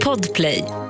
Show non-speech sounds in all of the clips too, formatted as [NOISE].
Podplay.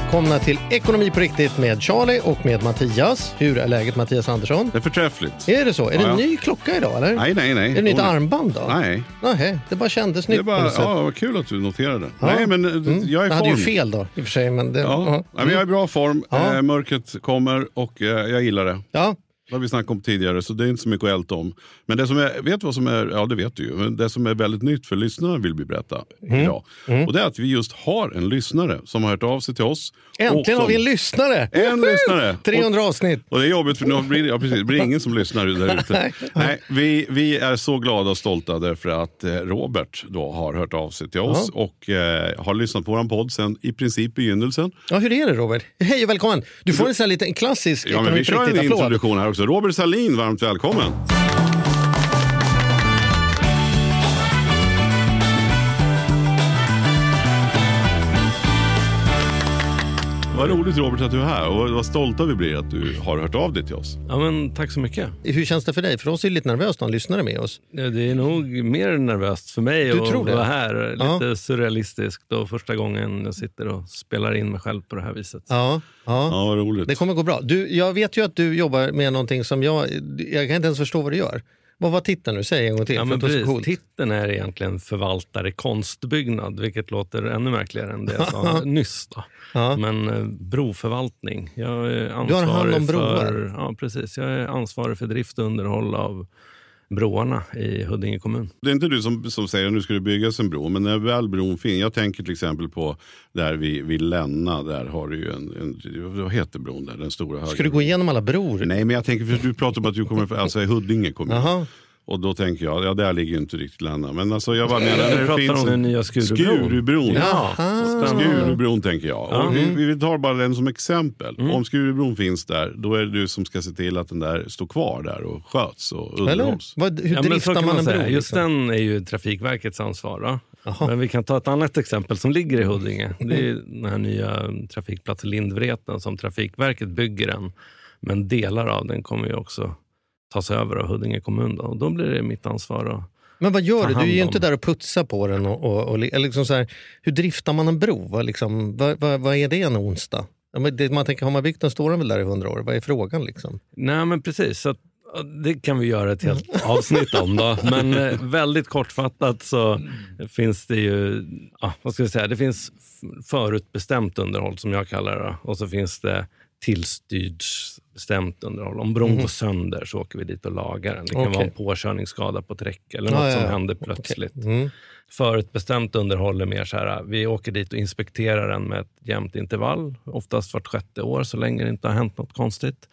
Välkomna till Ekonomi på riktigt med Charlie och med Mattias. Hur är läget Mattias Andersson? Det är förträffligt. Är det så? Är det Ja, en ja. ny klocka idag eller? Nej, nej, nej. Är det nytt Oj. armband då? Nej. Nej, det bara kändes Det nytt är på bara, något sätt. ja, vad kul att du noterade. Ja. Nej, men eh, Mm. jag är i Jag hade form. ju fel då i och för sig. Men det, Ja. ja. Nej, men jag är i bra form. Ja. Eh, mörkret kommer och eh, jag gillar det. ja. Det har vi snackat om tidigare, så det är inte så mycket att älta om. Men det som är, vet vad som är, ja det vet du ju, men det som är väldigt nytt för lyssnarna vill vi berätta Mm. idag. Och det är att vi just har en lyssnare som har hört av sig till oss. Äntligen som, har vi en lyssnare! En lyssnare! 300 avsnitt. Och det är jobbigt för nu blir ja, precis, det blir ingen som lyssnar där ute. [LAUGHS] Nej. Vi, vi är så glada och stolta därför att eh, Robert då har hört av sig till oss och eh, har lyssnat på vår podd sen i princip begynnelsen. Ja, hur är det Robert? Hej och välkommen! Du får en sån här liten klassisk Ja, men vi Ekonomi på kör en introduktion här också. Robert Salin, varmt välkommen. Vad roligt Robert att du är här och vad stolta vi blir att du har hört av dig till oss. Ja, men tack så mycket. Hur känns det för dig? För oss är det lite nervöst att ha en lyssnare med oss. Ja, Det är nog mer nervöst för mig Du att tror det? vara här. Lite Ja. surrealistiskt och första gången jag sitter och spelar in mig själv på det här viset. Ja, ja. Ja, vad roligt. Det kommer gå bra. Du, jag vet ju att du jobbar med någonting som jag... Jag kan inte ens förstå vad du gör. Vad var titeln nu? Säg en gång till. Ja, för men precis. Titeln är egentligen förvaltare konstbyggnad, vilket låter ännu märkligare än det jag sa [LAUGHS] nyss. Då. Ja. Men eh, broförvaltning. Jag är ansvarig Du har hand om broar? för, ja, precis. Jag är ansvarig för drift och underhåll av broarna i Huddinge kommun. Det är inte du som, som säger att nu ska det byggas en bro, men när väl bron finns. Jag tänker till exempel på där vid, vid Länna, där har du ju en, en, vad heter bron där, den stora höga. Ska du gå igenom alla bror? Nej, men jag tänker, för du pratar om att du kommer från alltså, i Huddinge kommun. Jaha. Och då tänker jag, ja där ligger ju inte riktigt Länna. Men alltså jag bara menar, Du när det pratar finns om den en- nya Skurubron. Skurubron. Ja. Skurubron tänker jag. Och vi, vi tar bara den som exempel. Mm. Om Skurubron finns där, då är det du som ska se till att den där står kvar där och sköts och Eller? underhålls. Vad, hur Ja, driftar kan man en bro? Just liksom? den är ju Trafikverkets ansvar. Men vi kan ta ett annat exempel som ligger i Huddinge. Det är den här nya trafikplatsen Lindvreten som Trafikverket bygger den. Men delar av den kommer ju också tas över av Huddinge kommun. Då. Och då blir det mitt ansvar. Då. Men vad gör du? Du är ju inte där och putsar på den. Och, och, och, eller liksom så här, hur driftar man en bro? Vad, liksom, vad, vad, vad är det en onsdag? Man tänker, har man byggt den står den väl där i hundra år? Vad är frågan? Liksom? Nej men precis. Så att, det kan vi göra ett helt [LAUGHS] avsnitt om. Då. Men eh, väldigt kortfattat så finns det ju ja, vad ska jag säga, det finns förutbestämt underhåll som jag kallar det. Och så finns det tillstyrdsbestämt underhåll. Om bron går sönder så åker vi dit och lagar den. Det kan. Okej. vara en påkörningsskada på ett räcke eller något ja, som händer plötsligt. Mm. Förutbestämt underhåll är mer så här, vi åker dit och inspekterar den med ett jämnt intervall, oftast vart sjätte år så länge det inte har hänt något konstigt.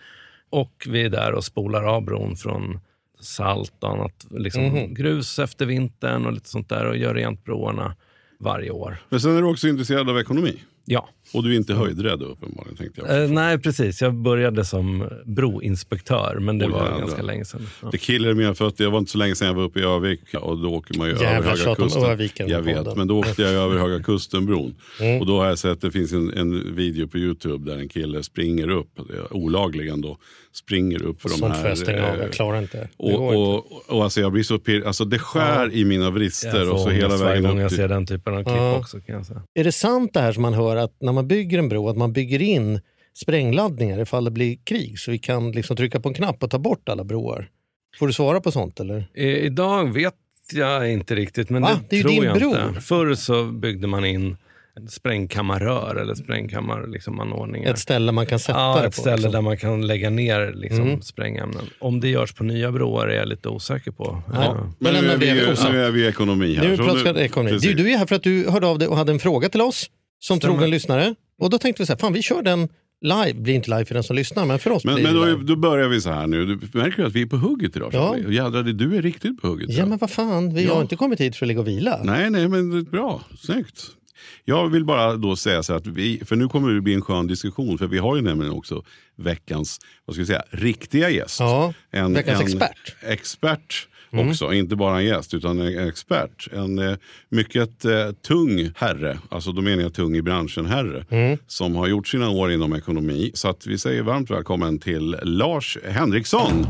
Och vi är där och spolar av bron från salt och annat, liksom Mhm. grus efter vintern och lite sånt där och gör rent broarna varje år. Men sen är du också intresserad av ekonomi. Ja, Och du är inte höjdrädd uppenbarligen tänkte jag. eh, nej precis. Jag började som broinspektör, men det Oj, var jävlar. ganska länge sedan. Ja. Det killar mina fötter. Jag var inte så länge sedan jag var uppe i Övik och då åker man ju Jävlar, över Höga Kusten. Örviken Jag vet, men då åkte jag över Höga Kustenbron. Mm. Och då har jag sett att det finns en, en video på Youtube där en kille springer upp, olagligen då, springer upp för de Sånt här. får jag stänga av. Jag klarar inte. Och, inte. och, och alltså jag blir så pirrig. Alltså det skär i mina vrister Jag får och så hela varje gång jag ser den typen av klipp Ja. också. Kan jag säga. Är det sant det här som man hör att när man bygger en bro att man bygger in sprängladdningar ifall det blir krig så vi kan liksom trycka på en knapp och ta bort alla broar? Får du svara på sånt eller? I- Idag vet jag inte riktigt, men Va? det, Det är ju tror din jag bror. inte. Förr så byggde man in sprängkammarrör eller sprängkammaranordningar. Liksom anordningar. Ett ställe man kan sätta ja, det ett på? ställe liksom. där man kan lägga ner liksom, Mm. sprängämnen. Om det görs på nya broar är jag lite osäker på. Ja. Ja. Men Men nu är, vi, nu är vi ekonomi här. Nu pratar vi ekonomi. Du, du är här för att du hörde av dig och hade en fråga till oss som Stämmer. trogen lyssnare. Och då tänkte vi så här, fan vi kör den live. Blir inte live för den som lyssnar, men för oss Men, blir men det då, live. då börjar vi så här nu. Du märker att vi är på hugget idag. Ja. Jädrar, du är riktigt på hugget. Ja idag. men vad fan, vi har inte kommit hit för att ligga och vila. Nej, nej, men det är bra. Snyggt. Jag vill bara då säga så att vi, för nu kommer det bli en skön diskussion, för vi har ju nämligen också veckans, vad ska vi säga, riktiga gäst. Ja, en, veckans en expert. Expert också, inte bara en gäst utan en expert. En eh, mycket eh, tung herre, alltså då menar jag tung i branschen herre, som har gjort sina år inom ekonomi. Så att vi säger varmt välkommen till Lars Henriksson.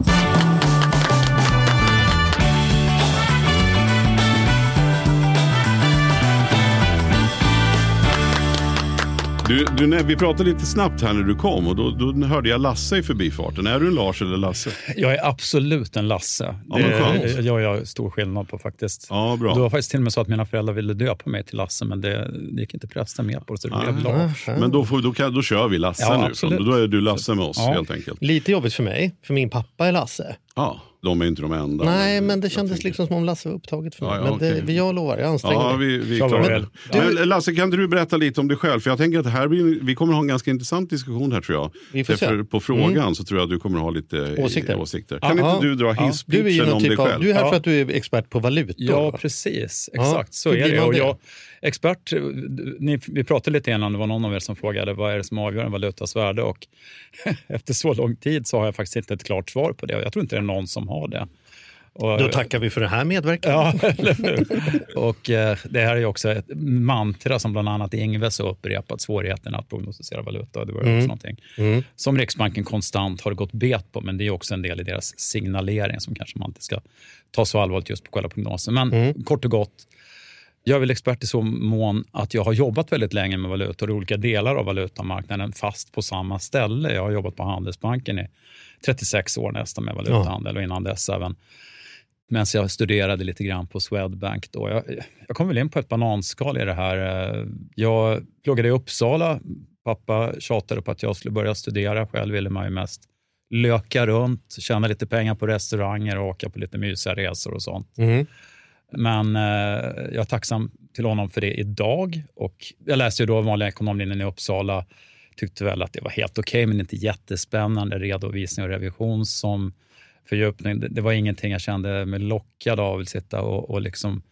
Du, du, när vi pratade lite snabbt här när du kom och då, då hörde jag Lasse i förbifarten. Är du en Lars eller Lasse? Jag är absolut en Lasse. Ja, det gör jag stor skillnad på faktiskt. Ja, bra. Det var faktiskt till och med så att mina föräldrar ville döpa mig till Lasse, men det, det gick inte prästen med på, så det blev Ah. Lars. Men då, får, då, kan, då kör vi Lasse Ja, nu. absolut. Då är du Lasse med oss Ja. helt enkelt. Lite jobbigt för mig, för min pappa är Lasse. Ja, de är inte de enda. Nej, men det kändes tänker- liksom som om Lasse var upptaget för mig. Ja, ja, men det, vi- jag lovar, jag anstränger Ja, mig. vi, vi väl. det. Men Lasse, kan du berätta lite om dig själv? För jag tänker att här blir, vi kommer ha en ganska intressant diskussion här tror jag. Vi får se. Mm. Därför på frågan så tror jag att du kommer ha lite eh, Åsikter. åsikter. Kan Ja. inte du dra Du hisspitchen någon om dig typ av, själv? du är här Ja. för att du är expert på valutor. Ja, va? precis. Ja, Exakt, så är det. Och jag, expert, ni, vi pratade lite innan, det var någon av er som frågade vad är det som avgör en valutas värde? Och [LAUGHS] efter så lång tid så har jag faktiskt inte ett klart svar på det. Jag tror inte det är någon som har det. Och, Då tackar vi för det här medverkan. Ja? [LAUGHS] Och eh, det här är också ett mantra som bland annat Ingves har upprepat, svårigheten att prognostisera valuta. Det var ju också någonting Mm. som Riksbanken konstant har gått bet på, men det är också en del i deras signalering som kanske man inte ska ta så allvarligt just på själva prognosen. Men Mm. kort och gott, jag är väl expert i så mån att jag har jobbat väldigt länge med valutor i olika delar av valutamarknaden fast på samma ställe. Jag har jobbat på Handelsbanken i 36 år nästan med valutahandel och innan dess även medan jag studerade lite grann på Swedbank. Då. Jag, jag kom väl in på ett bananskal i det här. Jag pluggade i Uppsala. Pappa tjatade på att jag skulle börja studera. Själv ville man ju mest löka runt, tjäna lite pengar på restauranger och åka på lite mysiga resor och sånt. Mm. Men eh, jag är tacksam till honom för det idag. Och jag läste ju då vanliga ekonomlinjen i Uppsala. Tyckte väl att det var helt okej, men inte jättespännande. Redovisning och revision som fördjupning. Det, det var ingenting jag kände mig lockad av. att sitta och, och liksom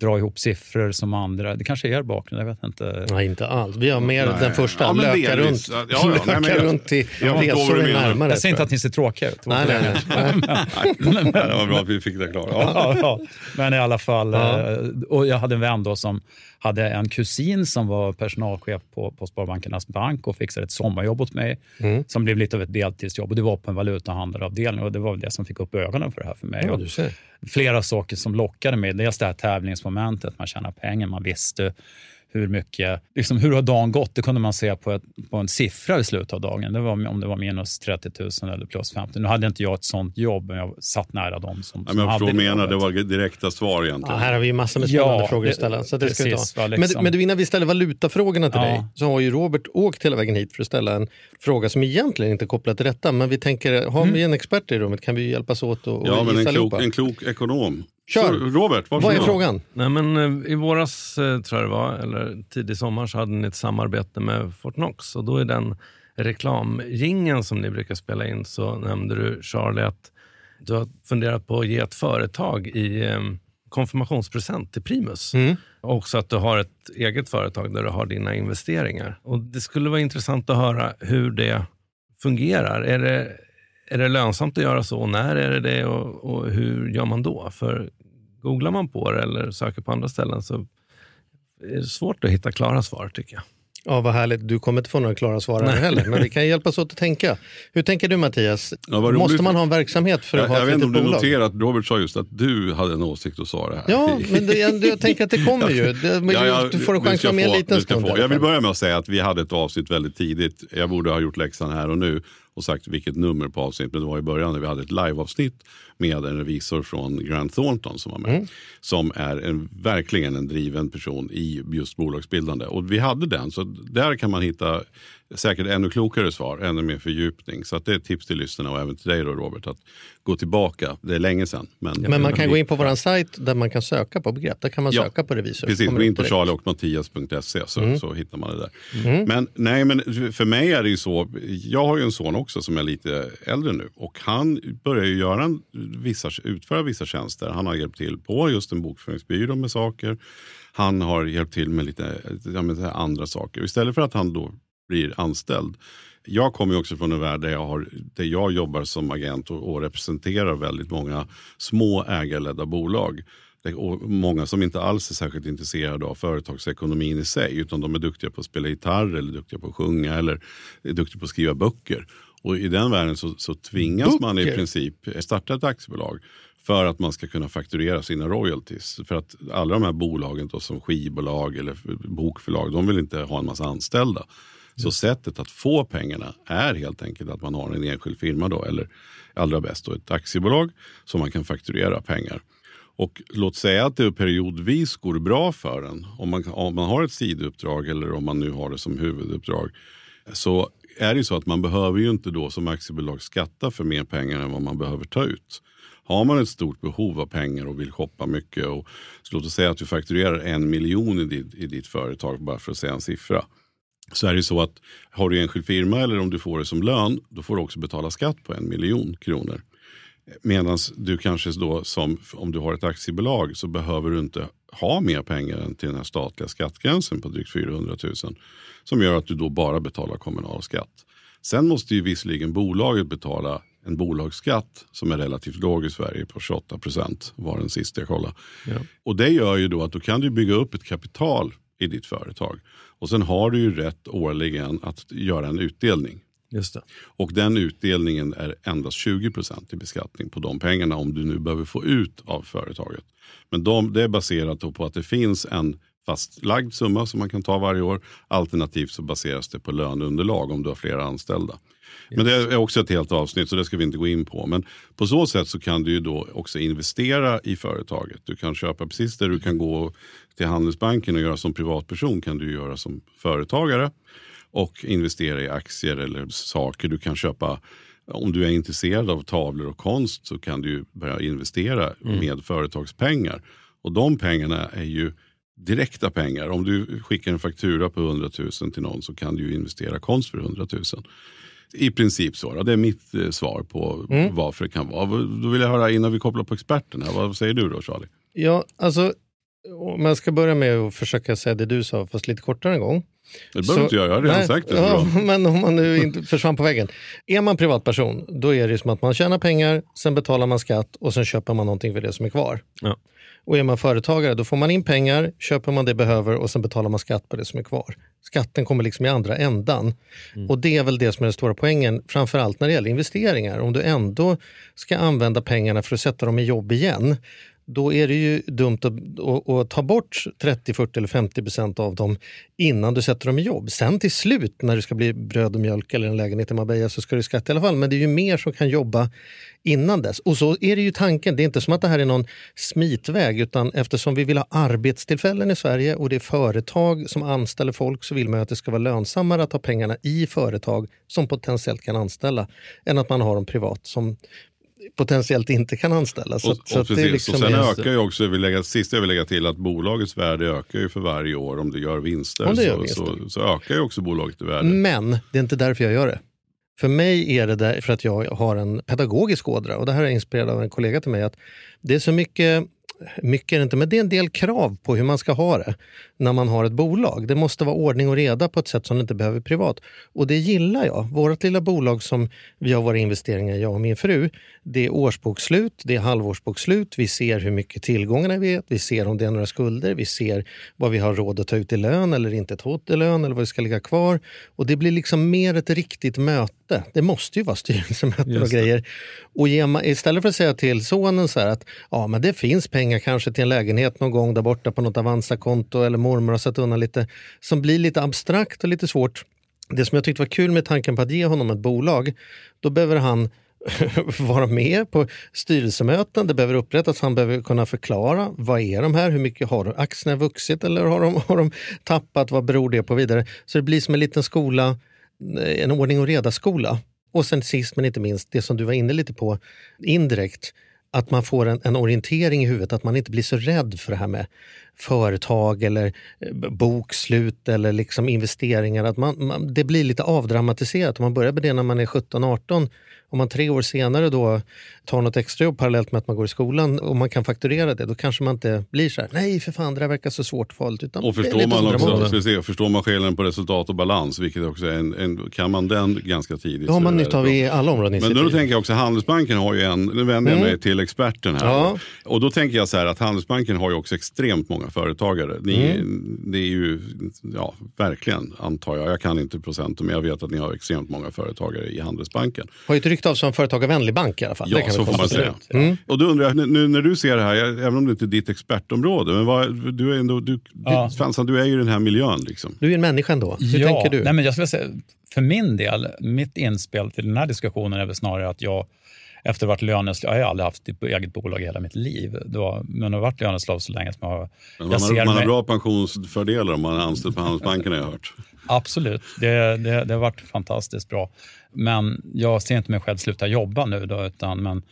dra ihop siffror som andra. Det kanske är er bakgrund, jag vet inte. Nej, inte alls. Vi har mer Nej. den första. Ja, löka runt, Ja, ja, nej, löka jag- runt till vad resor närmare. Jag säger inte att ni ser tråkiga ut. Nej, nej, [LAUGHS] nej. Nej, det var bra att vi fick det klart. Ja. ja, ja. Men i alla fall, Ja. eh, och jag hade en vän då som hade en kusin som var personalchef på, på Sparbankernas bank och fixade ett sommarjobb åt mig Mm. som blev lite av ett deltidsjobb. Och det var på en valutahandelavdelning och det var det som fick upp ögonen för det här för mig. Ja, Och du ser. flera saker som lockade mig. Dels det här tävlingsmomentet, man tjänar pengar, man visste hur mycket, liksom hur har dagen gått? Det kunde man se på, ett, på en siffra i slutet av dagen. Det var om det var minus 30 000 eller plus 50. Nu hade inte jag ett sånt jobb, men jag satt nära dem som, Nej, men jag hade du menar, det var direkta svar Ja, egentligen. här har vi massor med spännande Ja, frågor det- att ställa. Så det ska vi precis, ta. Men, liksom. men innan vi ställer valutafrågorna till Ja. dig så har ju Robert åkt hela vägen hit för att ställa en fråga som egentligen inte är kopplad till detta. Men vi tänker, har Mm. vi en expert i rummet kan vi hjälpas åt och, och Ja, men en klok, en klok ekonom. Kör. Så, Robert, varsågod. Vad är frågan? Nej, men eh, I våras, eh, tror jag det var, eller tidig sommar, så hade ni ett samarbete med Fortnox. Och då i den reklamringen som ni brukar spela in så nämnde du, Charlie, att du har funderat på att ge ett företag i eh, konfirmationspresent till Primus. Mm. Och också att du har ett eget företag där du har dina investeringar. Och Det skulle vara intressant att höra hur det fungerar. Är det, är det lönsamt att göra så? När är det det? Och, och hur gör man då? För googlar man på det eller söker på andra ställen så är det svårt att hitta klara svar tycker jag. Ja, vad härligt. Du kommer inte få några klara svar här heller, men vi kan [LAUGHS] hjälpas åt att tänka. Hur tänker du Mattias? Ja. Måste man ha en verksamhet för att Jag, ha jag ett vet inte litet om du bolag? noterar att Robert sa just att du hade en åsikt och sa det här. Ja, men det, jag, jag tänker att det kommer ju. Det, men Ja, ja, du får en chans att med en liten stund. få. Jag vill börja med att säga att vi hade ett avsnitt väldigt tidigt. Jag borde ha gjort läxan här och nu och sagt vilket nummer på avsnittet. Men det var i början när vi hade ett liveavsnitt med en revisor från Grant Thornton som var med. Mm. Som är en, verkligen en driven person i just bolagsbildande. Och vi hade den, så där kan man hitta säkert ännu klokare svar, ännu mer fördjupning. Så det är ett tips till lyssnarna och även till dig då Robert, att gå tillbaka. Det är länge sedan. Men, men man kan gå in på vår sajt där man kan söka på begrepp. Där kan man Ja, söka på revisor. Precis, gå in på charlieochmattias.se så, Mm. så hittar man det där. Men, nej, men för mig är det ju så, jag har ju en son också som är lite äldre nu och han börjar ju göra en, vissa, utföra vissa tjänster. Han har hjälpt till på just en bokföringsbyrå med saker. Han har hjälpt till med lite ja, med andra saker. Istället för att han då blir anställd. Jag kommer också från en värld där jag, har, där jag jobbar som agent och, och representerar väldigt många små ägarledda bolag. Och många som inte alls är särskilt intresserade av företagsekonomin i sig utan de är duktiga på att spela gitarr eller duktiga på att sjunga eller är duktiga på att skriva böcker. Och i den världen så, så tvingas man i princip starta ett aktiebolag för att man ska kunna fakturera sina royalties. För att alla de här bolagen då, som skivbolag eller bokförlag, de vill inte ha en massa anställda. Så sättet att få pengarna är helt enkelt att man har en enskild firma då, eller allra bäst då ett aktiebolag som man kan fakturera pengar. Och låt säga att det periodvis går bra för en, om man, om man har ett sidouppdrag eller om man nu har det som huvuduppdrag, så är det ju så att man behöver ju inte då som aktiebolag skatta för mer pengar än vad man behöver ta ut. Har man ett stort behov av pengar och vill shoppa mycket och så låt oss säga att du fakturerar en miljon i ditt, i ditt företag bara för att säga en siffra. Så är det ju så att har du enskild firma eller om du får det som lön, då får du också betala skatt på en miljon kronor. Medan du kanske då, som, om du har ett aktiebolag, så behöver du inte ha mer pengar än till den här statliga skattgränsen på drygt 400 000. Som gör att du då bara betalar kommunal skatt. Sen måste ju visserligen bolaget betala en bolagsskatt som är relativt låg i Sverige på 28 procent var den sista jag kollade. Ja. Och det gör ju då att då kan du bygga upp ett kapital i ditt företag. Och sen har du ju rätt årligen att göra en utdelning. Just det. Och den utdelningen är endast 20 procent i beskattning på de pengarna om du nu behöver få ut av företaget. Men de, det är baserat på att det finns en fastlagd summa som man kan ta varje år. Alternativt så baseras det på löneunderlag om du har flera anställda. Men det är också ett helt avsnitt så det ska vi inte gå in på. Men på så sätt så kan du ju då också investera i företaget. Du kan köpa precis där du kan gå till Handelsbanken och göra som privatperson kan du göra som företagare och investera i aktier eller saker. Du kan köpa, om du är intresserad av tavlor och konst så kan du börja investera med företagspengar. Och de pengarna är ju direkta pengar. Om du skickar en faktura på 100 000 till någon så kan du investera konst för 100 000. I princip så. Det är mitt eh, svar på varför det kan vara. Då vill jag höra innan vi kopplar på experterna. Vad säger du då Charlie? Ja, alltså, om jag ska börja med att försöka säga det du sa, fast lite kortare en gång. Det behöver inte jag, jag har redan nej, sagt det. Så Ja, men om man nu inte försvann på väggen. Är man privatperson, då är det som att man tjänar pengar, sen betalar man skatt och sen köper man någonting för det som är kvar. Ja. Och är man företagare, då får man in pengar, köper man det behöver och sen betalar man skatt på det som är kvar. Skatten kommer liksom i andra ändan. Och det är väl det som är den stora poängen, framförallt när det gäller investeringar. Om du ändå ska använda pengarna för att sätta dem i jobb igen, då är det ju dumt att, att, att ta bort 30, 40 eller 50 procent av dem innan du sätter dem i jobb. Sen till slut när det ska bli bröd och mjölk eller en lägenhet i Marbella så ska du skatta i alla fall. Men det är ju mer som kan jobba innan dess. Och så är det ju tanken. Det är inte som att det här är någon smitväg utan eftersom vi vill ha arbetstillfällen i Sverige och det är företag som anställer folk så vill man ju att det ska vara lönsammare att ha pengarna i företag som potentiellt kan anställa än att man har dem privat som potentiellt inte kan anställa. Så, Och, så och, att det är precis, liksom och sen det- ökar ju också, jag vill lägga, sista jag vill lägga till, att bolagets värde ökar ju för varje år. Om du gör vinster, Om du gör så, vinster. Så, så ökar ju också bolaget i värde. Men det är inte därför jag gör det. För mig är det därför att jag har en pedagogisk ådra och det här är inspirerad av en kollega till mig. att Det är så mycket, mycket är det inte, men det är en del krav på hur man ska ha det när man har ett bolag. Det måste vara ordning och reda på ett sätt som det inte behöver privat. Och det gillar jag. Vårt lilla bolag som vi har våra investeringar i, jag och min fru, det är årsbokslut, det är halvårsbokslut, vi ser hur mycket tillgångarna vi är, vi ser om det är några skulder, vi ser vad vi har råd att ta ut i lön eller inte ta ut i lön eller vad vi ska ligga kvar. Och det blir liksom mer ett riktigt möte. Det måste ju vara styrelsemöten och grejer. Och man, istället för att säga till sonen så här att ja, men det finns pengar kanske till en lägenhet någon gång där borta på något Avanza-konto eller mormor har satt undan lite, som blir lite abstrakt och lite svårt. Det som jag tyckte var kul med tanken på att ge honom ett bolag, då behöver han [LAUGHS] vara med på styrelsemöten, det behöver upprättas, han behöver kunna förklara vad är de här, hur mycket har aktierna vuxit eller har de, har de tappat, vad beror det på? Vidare? Så det blir som en liten skola Eh, en ordning och reda-skola. Och sen sist men inte minst, det som du var inne lite på indirekt, att man får en, en, orientering i huvudet, att man inte blir så rädd för det här med företag eller eh, bokslut eller liksom investeringar. Att man, man det blir lite avdramatiserat. Om man börjar med det när man är 17-18 om man tre år senare då tar något extrajobb parallellt med att man går i skolan och man kan fakturera det, då kanske man inte blir så här, nej för fan det där verkar så svårt farligt. Utan och förstår man, också, se, förstår man skillnaden på resultat och balans, vilket också en, en, kan man den ganska tidigt. Det har man nytta av i alla områden. Men då tänker jag också, Handelsbanken har ju en, nu vänder jag mm. mig till experten här. Ja. Och då tänker jag så här att Handelsbanken har ju också extremt många företagare. Ni, mm. Det är ju, ja verkligen antar jag, jag kan inte procenten men jag vet att ni har extremt många företagare i Handelsbanken. Har ju rykte av som företagarvänlig bank i alla fall. Ja, så får man säga. Mm. Och då undrar jag, nu när du ser det här, även om det inte är ditt expertområde, men vad, du, är ändå, du, ja. Fansan, du är ju i den här miljön. Liksom. Du är en människa ändå. Hur ja, tänker du? Nej, men jag skulle säga, för min del, mitt inspel till den här diskussionen är väl snarare att jag efter att ha varit löneslav, jag har aldrig haft ett eget bolag i hela mitt liv, då, men har varit löneslav så länge som jag, men man, jag man har bra pensionsfördelar om man är anställd på Handelsbanken har jag hört. Absolut, det, det, det har varit fantastiskt bra. Men jag ser inte mig själv sluta jobba nu, då, utan men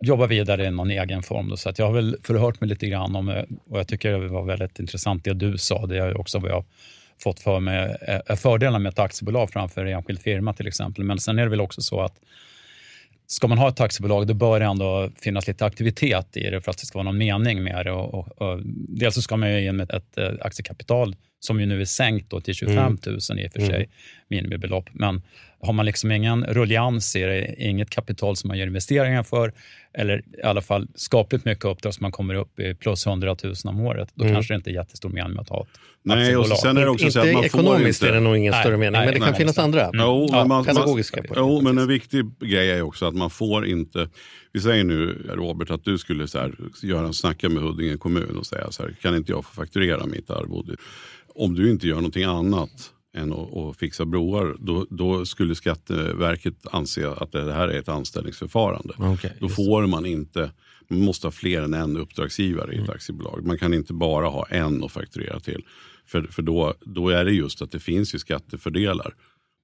jobba vidare i någon egen form. Då. Så att jag har väl förhört mig lite grann om, och jag tycker det var väldigt intressant det du sa, det är också vad jag fått för mig är fördelarna med ett aktiebolag framför en enskild firma till exempel. Men sen är det väl också så att ska man ha ett aktiebolag då bör det ändå finnas lite aktivitet i det för att det ska vara någon mening med det. Och, och, och dels så ska man ju in med ett eh, aktiekapital som ju nu är sänkt till 25 000 mm. i och för sig, mm. Minimibelopp. Men har man liksom ingen rullians i det, inget kapital som man gör investeringar för, eller i alla fall skapligt mycket uppdrag som man kommer upp i plus 100 000 om året, då mm. kanske det inte är jättestor mening med att ha ett Nej, och sen är det också så att man ekonomiskt får inte... är det nog ingen nej, större mening, nej, men det nej, kan finnas andra mm. jo, ja, man, pedagogiska man, Jo, men en viktig grej är också att man får inte... Vi säger nu, Robert, att du skulle så här, göra en snacka med Huddinge kommun och säga så här, kan inte jag få fakturera mitt arvode? Om du inte gör någonting annat än att, att fixa broar, då, då, skulle Skatteverket anse att det här är ett anställningsförfarande. Okay, då får man inte, man måste ha fler än en uppdragsgivare i ett mm. aktiebolag. Man kan inte bara ha en att fakturera till. För, för då, då är det just att det finns ju skattefördelar.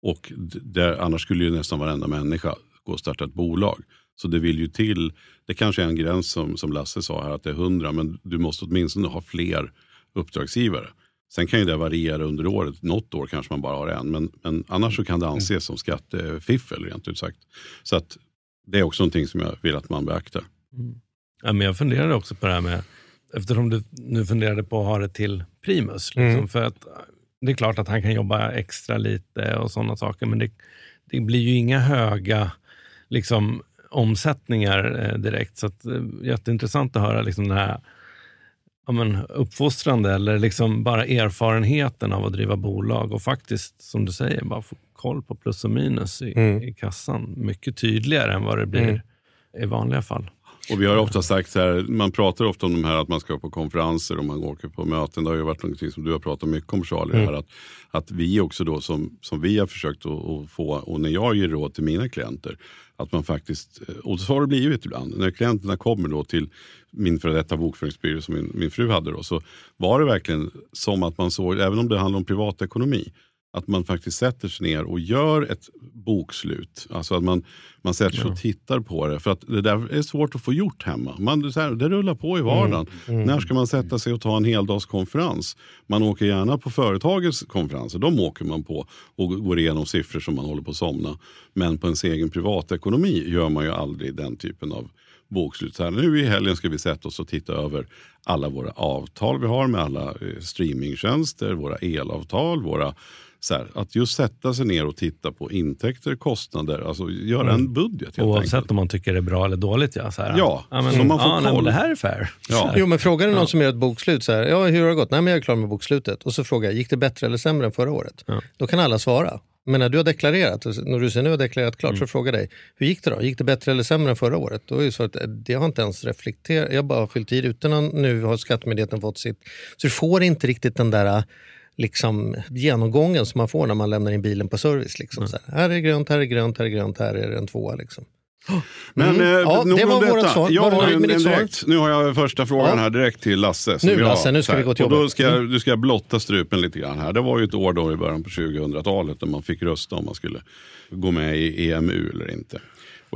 Och det, annars skulle ju nästan varenda människa gå och starta ett bolag. Så det vill ju till, det kanske är en gräns som, som Lasse sa här att det är 100 men du måste åtminstone ha fler uppdragsgivare. Sen kan ju det variera under året. Något år kanske man bara har en. Men, men annars så kan det anses som skattefiffel rent ut sagt. Så att det är också någonting som jag vill att man beaktar. Mm. Ja, men jag funderade också på det här med, eftersom du nu funderade på att ha det till primus. Liksom, mm. för att Det är klart att han kan jobba extra lite och sådana saker, men det, det blir ju inga höga liksom, omsättningar eh, direkt. Så att, eh, jätteintressant att höra liksom, den här ja, men, uppfostrande eller liksom bara erfarenheten av att driva bolag och faktiskt, som du säger, bara få koll på plus och minus i, mm. i kassan. Mycket tydligare än vad det blir mm. i vanliga fall. Och vi har ofta sagt så här, man pratar ofta om de här att man ska på konferenser och man åker på möten. Det har ju varit någonting som du har pratat mycket om Charlie. Mm. Här, att, att vi också då som, som vi har försökt att, att få, och när jag ger råd till mina klienter, att man faktiskt, eh, och så har det blivit ibland, när klienterna kommer då till min före detta bokföringsbyrå som min, min fru hade då, så var det verkligen som att man såg, även om det handlar om privatekonomi, att man faktiskt sätter sig ner och gör ett bokslut. Alltså att man, man sätter sig och tittar på det. För att det där är svårt att få gjort hemma. Man, så här, det rullar på i vardagen. Mm. Mm. När ska man sätta sig och ta en heldagskonferens? Man åker gärna på företagets konferenser. De åker man på och går igenom siffror som man håller på att somna. Men på ens egen privatekonomi gör man ju aldrig den typen av bokslut. Så här, nu i helgen ska vi sätta oss och titta över alla våra avtal vi har med alla eh, streamingtjänster, våra elavtal, våra här, att just sätta sig ner och titta på intäkter, kostnader, alltså göra mm. en budget. Oavsett enkelt. om man tycker det är bra eller dåligt. Ja, så här, ja, ja men, så man får ja, koll. det här är fair. Ja. Jo, men frågar du någon som gör ett bokslut, så här, ja, hur har det gått? Nej, men jag är klar med bokslutet. Och så frågar jag, gick det bättre eller sämre än förra året? Då kan alla svara. Men när du har deklarerat, när du säger nu har deklarerat klart, mm. så frågar dig, hur gick det då? Gick det bättre eller sämre än förra året? Då är det så att det har inte ens reflekterat, jag har bara fyllt i rutorna, nu har Skattemyndigheten fått sitt. Så du får inte riktigt den där liksom, genomgången som man får när man lämnar in bilen på service. Liksom. Mm. Här, här, är grönt, här är grönt, här är grönt, här är det en tvåa. Liksom. Men Mm. eh, Ja, det var vårt svar. Jag Var har en, en direkt, nu har jag första frågan Ja. här direkt till Lasse. Nu, jag- Lasse, nu ska vi gå till och då jobbet. ska, jag, Mm. du ska jag blotta strupen lite grann här. Det var ju ett år då i början på 2000-talet när man fick rösta om man skulle gå med i EMU eller inte.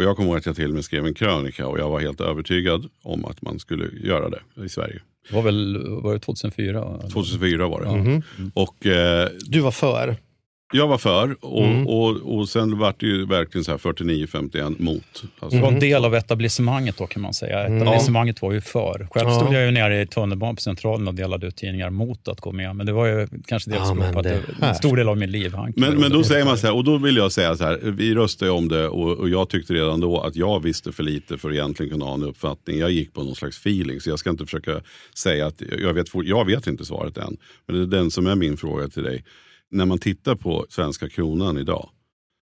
Och jag kommer ihåg att jag till och med skrev en krönika och jag var helt övertygad om att man skulle göra det i Sverige. Det var väl var det 2004? 2004 var det. Mhm. Och eh, Du var för. Jag var för och, Mm. och, och sen var det ju verkligen så här 49-51 mot. Alltså, Det var en del av etablissemanget då kan man säga. Etablissemanget var ju för. Själv Ja. stod jag ju nere i tunnelbanan på Centralen och delade ut tidningar mot att gå med. Men det var ju kanske det Ja, som på att det en stor del av min liv Men, men då säger man så här, och då vill jag säga så här, vi röstade ju om det och, och jag tyckte redan då att jag visste för lite för att egentligen kunna ha en uppfattning. Jag gick på någon slags feeling, så jag ska inte försöka säga att jag vet, jag vet inte svaret än. Men det är den som är min fråga till dig. När man tittar på svenska kronan idag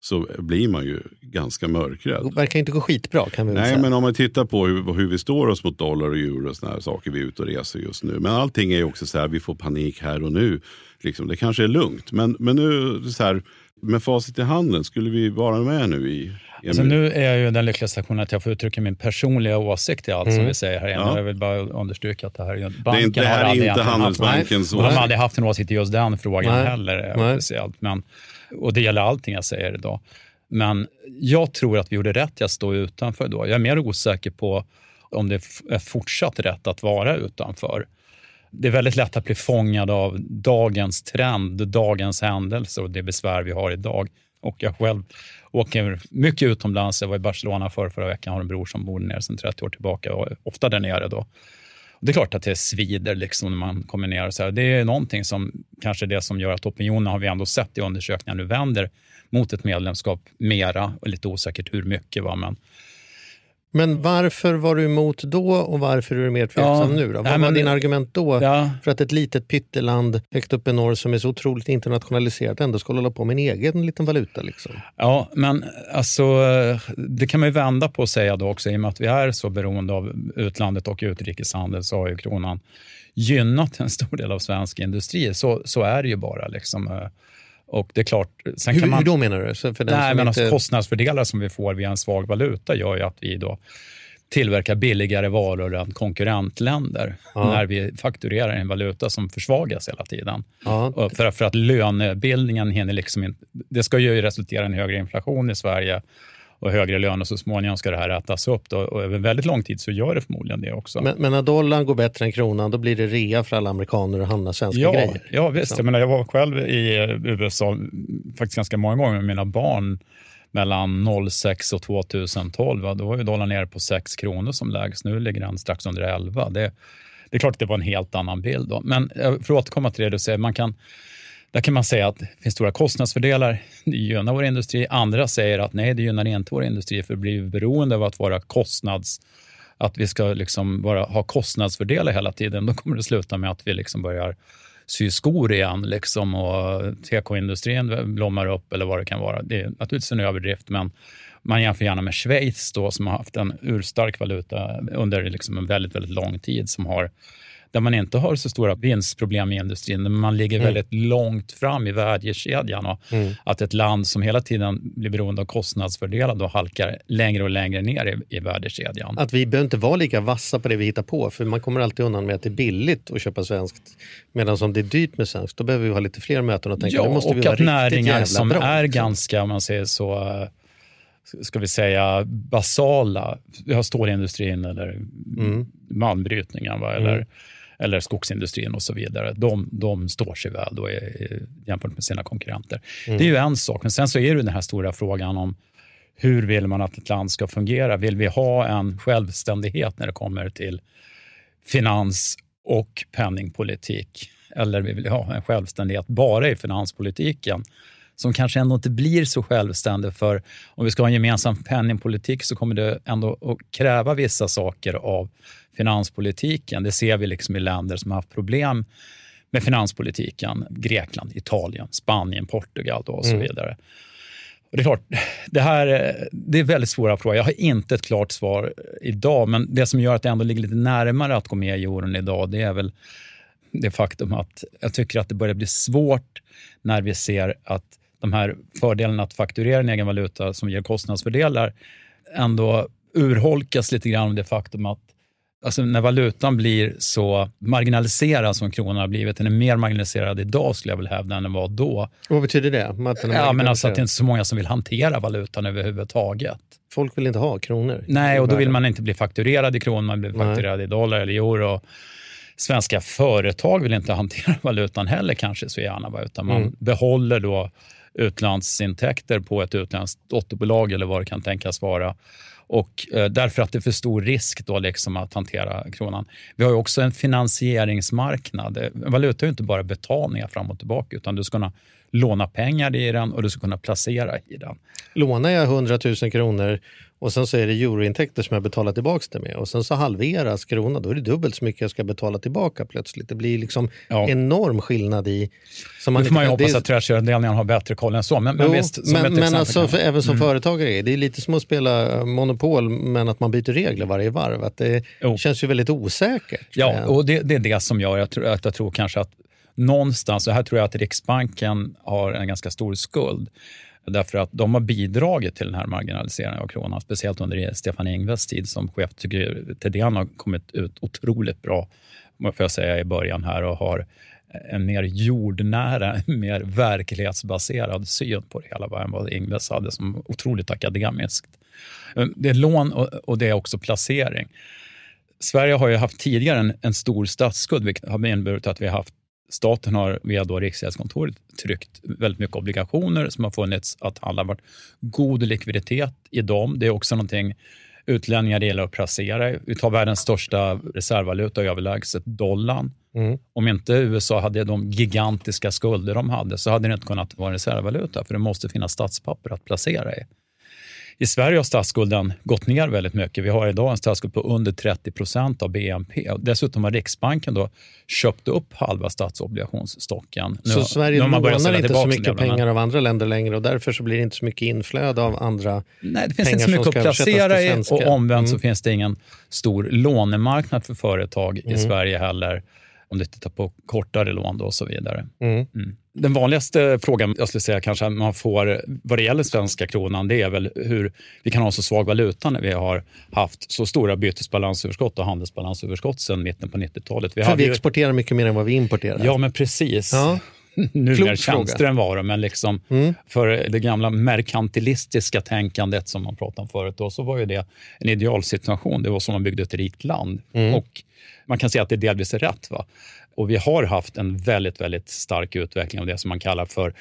så blir man ju ganska mörkrädd. Det verkar inte gå skitbra kan vi Nej, säga. men om man tittar på hur, hur vi står oss mot dollar och euro och såna här saker, vi är ute och reser just nu. Men allting är ju också så här, vi får panik här och nu. Liksom, det kanske är lugnt, men, men nu så här, med facit i handen, skulle vi vara med nu i? Alltså nu är jag ju i den lyckliga situationen att jag får uttrycka min personliga åsikt i allt som vi säger här inne. Mm. Ja. Jag vill bara understryka att det här är ju- det, är inte, det har här är inte Handelsbankens Och de har åsikt. aldrig haft en åsikt i just den frågan Nej. heller Nej. Men, och det gäller allting jag säger idag. Men jag tror att vi gjorde rätt i att stå utanför då. Jag är mer osäker på om det är fortsatt rätt att vara utanför. Det är väldigt lätt att bli fångad av dagens trend, dagens händelser och det besvär vi har idag. Och jag själv åker mycket utomlands. Jag var i Barcelona för förra veckan, har en bror som bor nere sedan 30 år tillbaka och är ofta där nere då. Det är klart att det svider liksom när man kommer ner. Och så här. Det är någonting som kanske det som gör att opinionen har vi ändå sett i undersökningar nu vänder mot ett medlemskap mera. Och lite osäkert hur mycket. Va? Men, men varför var du emot då och varför är du mer tveksam Ja, nu? Då? Vad nej, var men- dina argument då? ja, För att ett litet pytteland högt upp i norr som är så otroligt internationaliserat ändå skulle hålla på med en egen liten valuta. Liksom. Ja, men alltså, det kan man ju vända på och säga då också. I och med att vi är så beroende av utlandet och utrikeshandel så har ju kronan gynnat en stor del av svensk industri. Så, så är det ju bara. Liksom. Och det är klart, sen Hur, kan man... hur då menar du? Så för den Nej, men inte... alltså, kostnadsfördelar som vi får via en svag valuta gör ju att vi då tillverkar billigare varor än konkurrentländer Ja. när vi fakturerar en valuta som försvagas hela tiden. ja. För, för att lönebildningen hinner liksom inte... Det ska ju resultera i en högre inflation i Sverige och högre löner. Så småningom ska det här ätas upp. Då, och över väldigt lång tid så gör det förmodligen det också. men, men när dollarn går bättre än kronan då blir det rea för alla amerikaner att handla svenska ja, grejer. ja, visst. Jag, menar, jag var själv i USA faktiskt ganska många gånger med mina barn mellan 06 och 2012. va. Då var ju dollarn nere på 6 kronor som lägst. Nu ligger den strax under 11. Det, det är klart att det var en helt annan bild. Då. Men eh, för att återkomma till det du säger, man kan, där kan man säga att det finns stora kostnadsfördelar. Det gynnar vår industri. Andra säger att nej, det gynnar inte vår industri för blir beroende av att vara kostnads att vi ska liksom bara ha kostnadsfördelar hela tiden, då kommer det sluta med att vi liksom börjar sy skor igen liksom, och tekoindustrin blommar upp eller vad det kan vara. Det är naturligtvis en överdrift, men man jämför gärna med Schweiz då, som har haft en urstark valuta under liksom en väldigt, väldigt lång tid, som har där man inte har så stora vinstproblem i industrin, men man ligger väldigt långt fram i värdekedjan. Och Att ett land som hela tiden blir beroende av kostnadsfördelar då halkar längre och längre ner i, i värdekedjan. Att vi behöver inte vara lika vassa på det vi hittar på för man kommer alltid undan med att det är billigt att köpa svenskt. Medan om det är dyrt med svenskt då behöver vi ha lite fler möten och tänka Ja, måste vi och att näringar som bra. är liksom. ganska, om man säger så, ska vi säga basala. Vi har stålindustrin eller Mm. malmbrytningen va? Eller, eller skogsindustrin och så vidare. De, de står sig väl då jämfört med sina konkurrenter. Mm. Det är ju en sak, men sen så är det den här stora frågan om hur vill man att ett land ska fungera? Vill vi ha en självständighet när det kommer till finans och penningpolitik? Eller vill vi ha en självständighet bara i finanspolitiken? Som kanske ändå inte blir så självständig för om vi ska ha en gemensam penningpolitik så kommer det ändå att kräva vissa saker av finanspolitiken. Det ser vi liksom i länder som har haft problem med finanspolitiken. Grekland, Italien, Spanien, Portugal och så vidare. Och det är klart, det här det är väldigt svåra frågor. Jag har inte ett klart svar idag, men det som gör att det ändå ligger lite närmare att gå med i euron idag, det är väl det faktum att jag tycker att det börjar bli svårt när vi ser att de här fördelarna att fakturera en egen valuta som ger kostnadsfördelar ändå urholkas lite grann av det faktum att alltså när valutan blir så marginaliserad som kronan har blivit, den är mer marginaliserad idag skulle jag vilja hävda än den var då. Vad betyder det? Ja, men alltså att det är inte så många som vill hantera valutan överhuvudtaget. Folk vill inte ha kronor? Nej, och då vill man inte bli fakturerad i kronor, man blir fakturerad Nej. i dollar eller euro. Svenska företag vill inte hantera [LAUGHS] valutan heller kanske så gärna, utan man mm. behåller då utlandsintäkter på ett utländskt dotterbolag eller vad det kan tänkas vara. Och eh, därför att det är för stor risk då liksom att hantera kronan. Vi har också en finansieringsmarknad. Eh, valuta är inte bara betalningar fram och tillbaka, utan du ska kunna låna pengar i den och du ska kunna placera i den. Lånar jag 100 000 kronor och sen så är det eurointäkter som jag betalar tillbaka det med och sen så halveras kronan, då är det dubbelt så mycket jag ska betala tillbaka plötsligt. Det blir liksom ja. enorm skillnad i... Som man nu får man ju hoppas det... att tredskedjeavdelningen har bättre koll än så. Men, men, jo, visst, men, men alltså, för, även som mm. företagare, det är lite som att spela Monopol men att man byter regler varje varv. Att det jo. känns ju väldigt osäkert. Ja, och det, det, är det som gör, jag tror, att jag tror kanske att någonstans, och här tror jag att Riksbanken har en ganska stor skuld, Därför att de har bidragit till den här marginaliseringen av kronan, speciellt under Stefan Ingves tid som chef. tycker Thedéen har kommit ut otroligt bra, får jag säga i början här, och har en mer jordnära, mer verklighetsbaserad syn på det hela än vad Ingves hade som otroligt akademiskt. Eh, det är lån och det är också placering. Sverige har ju haft tidigare en, en stor statsskuld, vilket har inneburit att vi har haft Staten har via då Riksgäldskontoret tryckt väldigt mycket obligationer som har funnits att handla varit god likviditet i dem. Det är också någonting utlänningar gillar att placera Vi tar världens största reservvaluta överlägset dollarn. Mm. Om inte USA hade de gigantiska skulder de hade så hade det inte kunnat vara en reservvaluta för det måste finnas statspapper att placera i. I Sverige har statsskulden gått ner väldigt mycket. Vi har idag en statsskuld på under 30 procent av BNP. Dessutom har Riksbanken då köpt upp halva statsobligationsstocken. Nu, så Sverige lånar inte så mycket pengar av andra länder längre och därför så blir det inte så mycket inflöde av andra Nej, det finns inte så mycket att placera i och omvänt mm. så finns det ingen stor lånemarknad för företag i mm. Sverige heller om du tittar på kortare lån och så vidare. Mm. Mm. Den vanligaste frågan jag skulle säga kanske man får vad det gäller svenska kronan, det är väl hur vi kan ha så svag valuta när vi har haft så stora bytesbalansöverskott och handelsbalansöverskott sedan mitten på 90-talet. Vi, För vi exporterar ju... mycket mer än vad vi importerar. Ja, men precis. Ja. [LAUGHS] nu mer tjänster än varor, men liksom mm. för det gamla merkantilistiska tänkandet som man pratade om förut, då, så var ju det en idealsituation. Det var som man byggde ett rikt land. Mm. Och man kan säga att det delvis är rätt. Va? Och vi har haft en väldigt, väldigt stark utveckling av det som man kallar för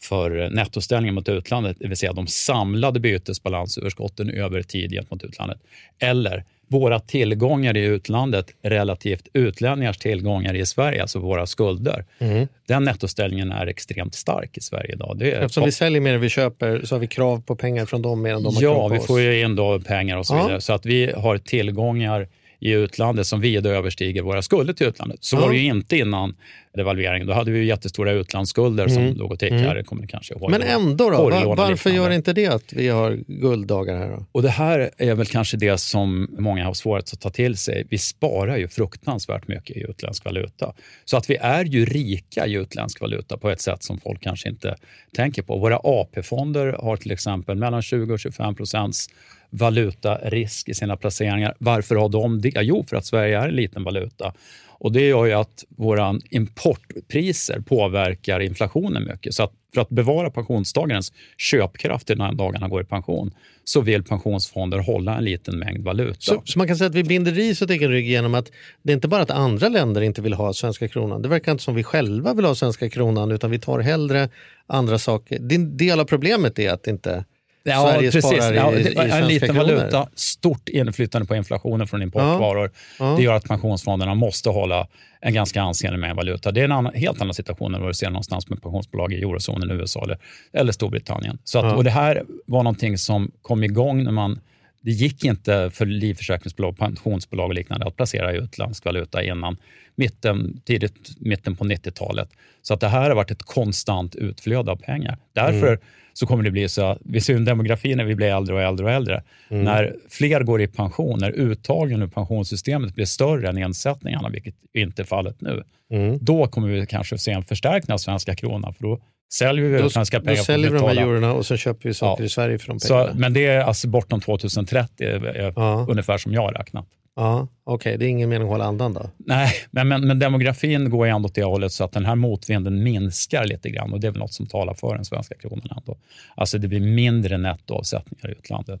för nettoställningen mot utlandet, det vill säga de samlade bytesbalansöverskotten över tid gentemot utlandet. Eller våra tillgångar i utlandet relativt utlänningars tillgångar i Sverige, alltså våra skulder. Mm. Den nettoställningen är extremt stark i Sverige idag. Det Eftersom vi säljer mer än vi köper så har vi krav på pengar från dem mer än de har ja, krav på oss. Ja, vi får ju in då pengar och så vidare. Så att vi har tillgångar i utlandet som vida överstiger våra skulder till utlandet. Så var det ju inte innan devalveringen. Då hade vi jättestora utlandsskulder som mm. tickade. Mm. Kommer kanske ihåg. Men ändå, då, var, varför gör inte det att vi har gulddagar här? Då? Och Det här är väl kanske det som många har svårt att ta till sig. Vi sparar ju fruktansvärt mycket i utländsk valuta. Så att vi är ju rika i utländsk valuta på ett sätt som folk kanske inte tänker på. Våra AP-fonder har till exempel mellan 20 och 25 procents valutarisk i sina placeringar. Varför har de det? Jo, för att Sverige är en liten valuta. Och Det gör ju att våra importpriser påverkar inflationen mycket. Så att för att bevara pensionstagarens köpkraft när dagarna går i pension så vill pensionsfonder hålla en liten mängd valuta. Så, så man kan säga att vi binder ris åt egen rygg genom att det är inte bara att andra länder inte vill ha svenska kronan. Det verkar inte som vi själva vill ha svenska kronan utan vi tar hellre andra saker. Din del av problemet är att inte Ja, Sverige precis. sparar i, i, i En liten kronor. valuta, stort inflytande på inflationen från importvaror. Ja, ja. Det gör att pensionsfonderna måste hålla en ganska ansenlig mängd valuta. Det är en annan, helt annan situation än vad du ser någonstans med pensionsbolag i eurozonen, USA eller, eller Storbritannien. Så att, ja. och det här var någonting som kom igång när man det gick inte för livförsäkringsbolag, pensionsbolag och liknande att placera i utländsk valuta innan mitten, tidigt, mitten på 90-talet. Så att det här har varit ett konstant utflöde av pengar. Därför mm så kommer det bli så att vi ser en demografi när vi blir äldre och äldre och äldre. Mm. När fler går i pension, när uttagen ur pensionssystemet blir större än nedsättningarna, vilket inte är fallet nu, mm. då kommer vi kanske se en förstärkning av svenska kronan, för då säljer vi Då, svenska då pengar säljer vi de här eurona och så köper vi saker Ja. i Sverige för de Så, pengarna. men det är alltså bortom 2030, är, är Ja. ungefär som jag har räknat. Ja, Okej, det är ingen mening att hålla andan då? Nej, men, men, men demografin går ändå åt det hållet så att den här motvinden minskar lite grann och det är väl något som talar för den svenska kronan ändå. Alltså det blir mindre nettoavsättningar i utlandet.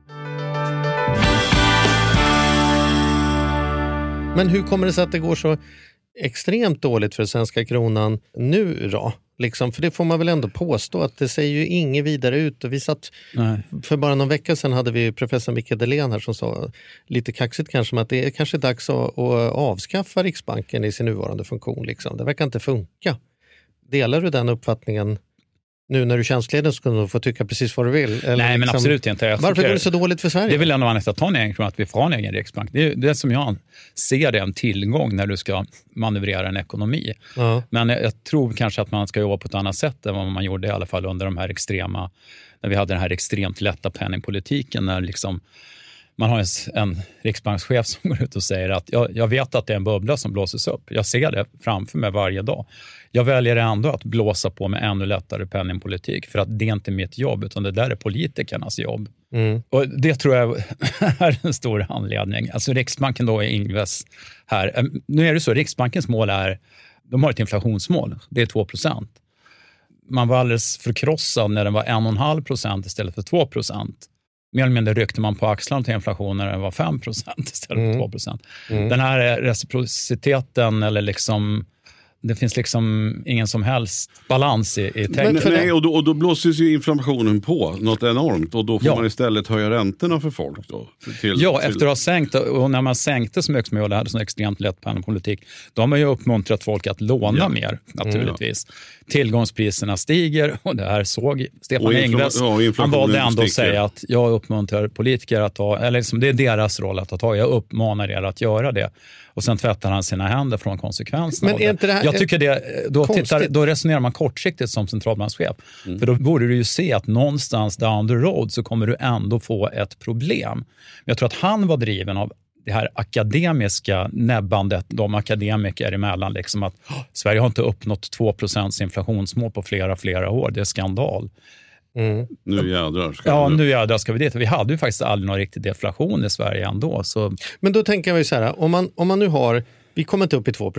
Men hur kommer det sig att det går så extremt dåligt för svenska kronan nu då? Liksom, för det får man väl ändå påstå att det ser ju inget vidare ut. Och vi satt, Nej. för bara någon vecka sedan hade vi professor Micke Delén här som sa, lite kaxigt kanske, men att det är kanske dags att, att avskaffa Riksbanken i sin nuvarande funktion. Liksom. Det verkar inte funka. Delar du den uppfattningen nu när du är tjänstledig så kan du få tycka precis vad du vill? Nej, men liksom- absolut inte. Jag Varför går det så dåligt för Sverige? Det är väl ändå anledningen till att en egen att vi får ha en egen riksbank. Det är det som jag ser det en tillgång när du ska manövrera en ekonomi. Ja. Men jag, jag tror kanske att man ska jobba på ett annat sätt än vad man gjorde i alla fall under de här extrema, när vi hade den här extremt lätta penningpolitiken. När liksom, man har en, en riksbankschef som går ut och säger att jag, jag vet att det är en bubbla som blåses upp. Jag ser det framför mig varje dag. Jag väljer ändå att blåsa på med ännu lättare penningpolitik för att det är inte mitt jobb utan det där är politikernas jobb. Mm. Och Det tror jag [LAUGHS] är en stor anledning. Alltså Riksbanken då är Ingves här. Nu är det så, Riksbankens mål är, de har ett inflationsmål, det är 2% Man var alldeles förkrossad när den var 1,5 procent istället för 2 Mer eller mindre ryckte man på axlarna till inflationen när den var 5% istället för 2% Den här reciprociteten, eller liksom, det finns liksom ingen som helst balans i, i tänket. för det- Nej, och då, och då blåses ju inflationen på något enormt och då får Ja. man istället höja räntorna för folk. Då, till, Ja, till, efter att ha sänkt, och när man sänkte så mycket som jag gjorde, hade så extremt lätt penningpolitik, då har man ju uppmuntrat folk att låna Ja. mer naturligtvis. Tillgångspriserna stiger och det här såg Stefan Ingves. ja, han valde ändå att säga att jag uppmuntrar politiker att ta, eller liksom, det är deras roll att ta tag jag uppmanar er att göra det. Och sen tvättar han sina händer från konsekvenserna Men är inte det här- Jag tycker det, då, Konstigt. tittar, då resonerar man kortsiktigt som centralbankschef. För då borde du ju se att någonstans down the road så kommer du ändå få ett problem. Men jag tror att han var driven av det här akademiska näbbandet de akademiker emellan. Liksom att "Åh, Sverige har inte uppnått 2% inflationsmål på flera, flera år. Det är skandal. Nu jädrar. Ska Ja, vi- nu jädrar ska vi dit. Vi hade ju faktiskt aldrig någon riktig deflation i Sverige ändå. Så Men då tänker ju så här, om man, om man nu har, vi kommer inte upp i 2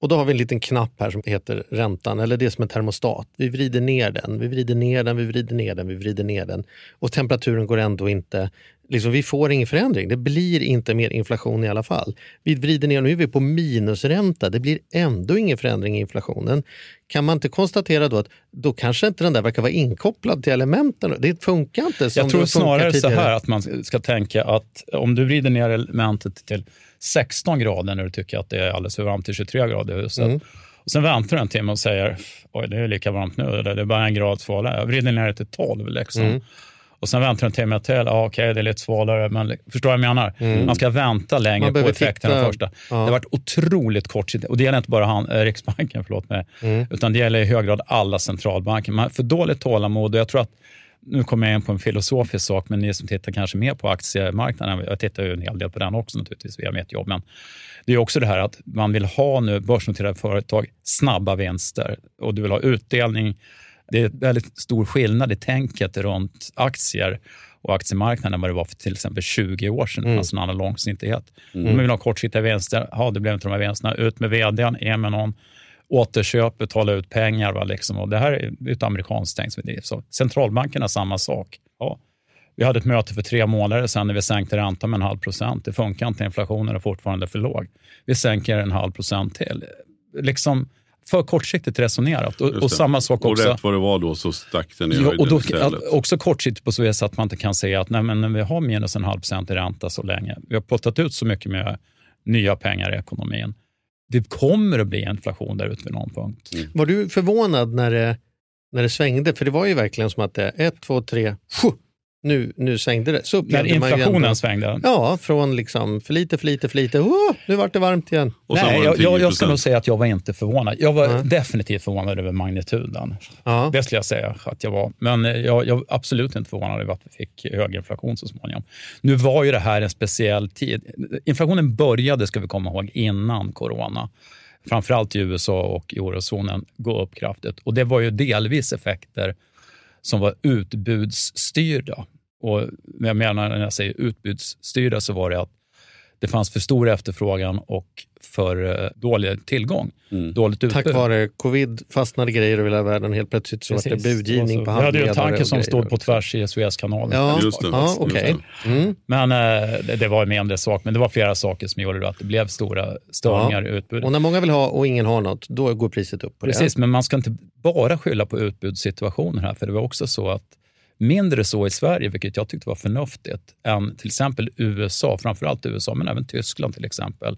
och då har vi en liten knapp här som heter räntan, eller det är som en termostat. Vi vrider ner den, vi vrider ner den, vi vrider ner den, vi vrider ner den. Och temperaturen går ändå inte, liksom, vi får ingen förändring. Det blir inte mer inflation i alla fall. Vi vrider ner, nu är vi på minusränta, det blir ändå ingen förändring i inflationen. Kan man inte konstatera då att då kanske inte den där verkar vara inkopplad till elementen? Det funkar inte som Jag tror snarare så här att man ska tänka att om du vrider ner elementet till 16 grader när du tycker att det är alldeles för varmt till 23 grader i huset Mm. Och sen väntar du en timme och säger, oj det är lika varmt nu, eller det är bara en grad svalare. Jag vrider ner det till 12 liksom. Mm. Och sen väntar du en timme till, ja, okej det är lite svalare, men förstår vad jag menar? Man ska vänta längre Mm. På effekten titta- första. Ja. Det har varit otroligt kortsiktigt, och det gäller inte bara han, eh, Riksbanken, förlåt mig, Mm. utan det gäller i hög grad alla centralbanker. Man har för dåligt tålamod och jag tror att nu kommer jag in på en filosofisk sak, men ni som tittar kanske mer på aktiemarknaden, jag tittar ju en hel del på den också naturligtvis via mitt jobb, men det är också det här att man vill ha nu börsnoterade företag snabba vinster och du vill ha utdelning. Det är väldigt stor skillnad i tänket runt aktier och aktiemarknaden än vad det var för till exempel 20 år sedan. Det fanns en annan långsiktighet. Om man vill ha kortsiktiga vinster, ja, det blev inte de här vinsterna. Ut med vdn, in med någon, återköp, betala ut pengar. Va, liksom. och det här är ett amerikanskt tänk som centralbankerna samma sak. Ja. Vi hade ett möte för tre månader sedan när vi sänkte räntan med en halv procent. Det funkar inte, inflationen är fortfarande för låg. Vi sänker en halv procent till. Liksom för kortsiktigt resonerat. Och, och samma sak Och också. rätt vad det var då så stack den i Ja, och då, istället. också kortsiktigt på så vis att man inte kan säga att nej, men när vi har minus en halv procent i ränta så länge, vi har puttat ut så mycket med nya pengar i ekonomin. Det kommer att bli inflation där ute vid någon punkt. Var du förvånad när det, när det svängde? För det var ju verkligen som att det ett, två, tre, sju, nu, nu svängde det. Så När man inflationen ändå- svängde. Ja, från liksom för lite, för lite, för lite. Oh, nu vart det varmt igen. Nej, var det jag, jag, ska 10%. nog säga att jag var inte förvånad. Jag var Nej. definitivt förvånad över magnituden. Ja. Det skulle jag säga att jag var. Men eh, jag, jag var absolut inte förvånad över att vi fick hög inflation så småningom. Nu var ju det här en speciell tid. Inflationen började, ska vi komma ihåg, innan corona. Framförallt i USA och i eurozonen gå upp kraftigt. Och det var ju delvis effekter som var utbudsstyrda. Och jag menar när jag säger utbudsstyrda så var det att det fanns för stor efterfrågan och för eh, dålig tillgång. Dåligt utbud. Tack vare covid fastnade grejer över hela världen. Helt plötsligt så var det Precis. budgivning Det på så. Vi hade ju en handledare tanke och som stod på tvärs i Suezkanalen. Ja, Just det. ja okej. Mm. Men eh, det, det var en mindre sak, men det var flera saker som gjorde att det blev stora störningar i utbudet. Och när många vill ha och ingen har något, då går priset upp på Precis, men man ska inte bara skylla på utbudssituationen här, för det var också så att mindre så i Sverige, vilket jag tyckte var förnuftigt, än till exempel USA, framförallt USA, men även Tyskland till exempel.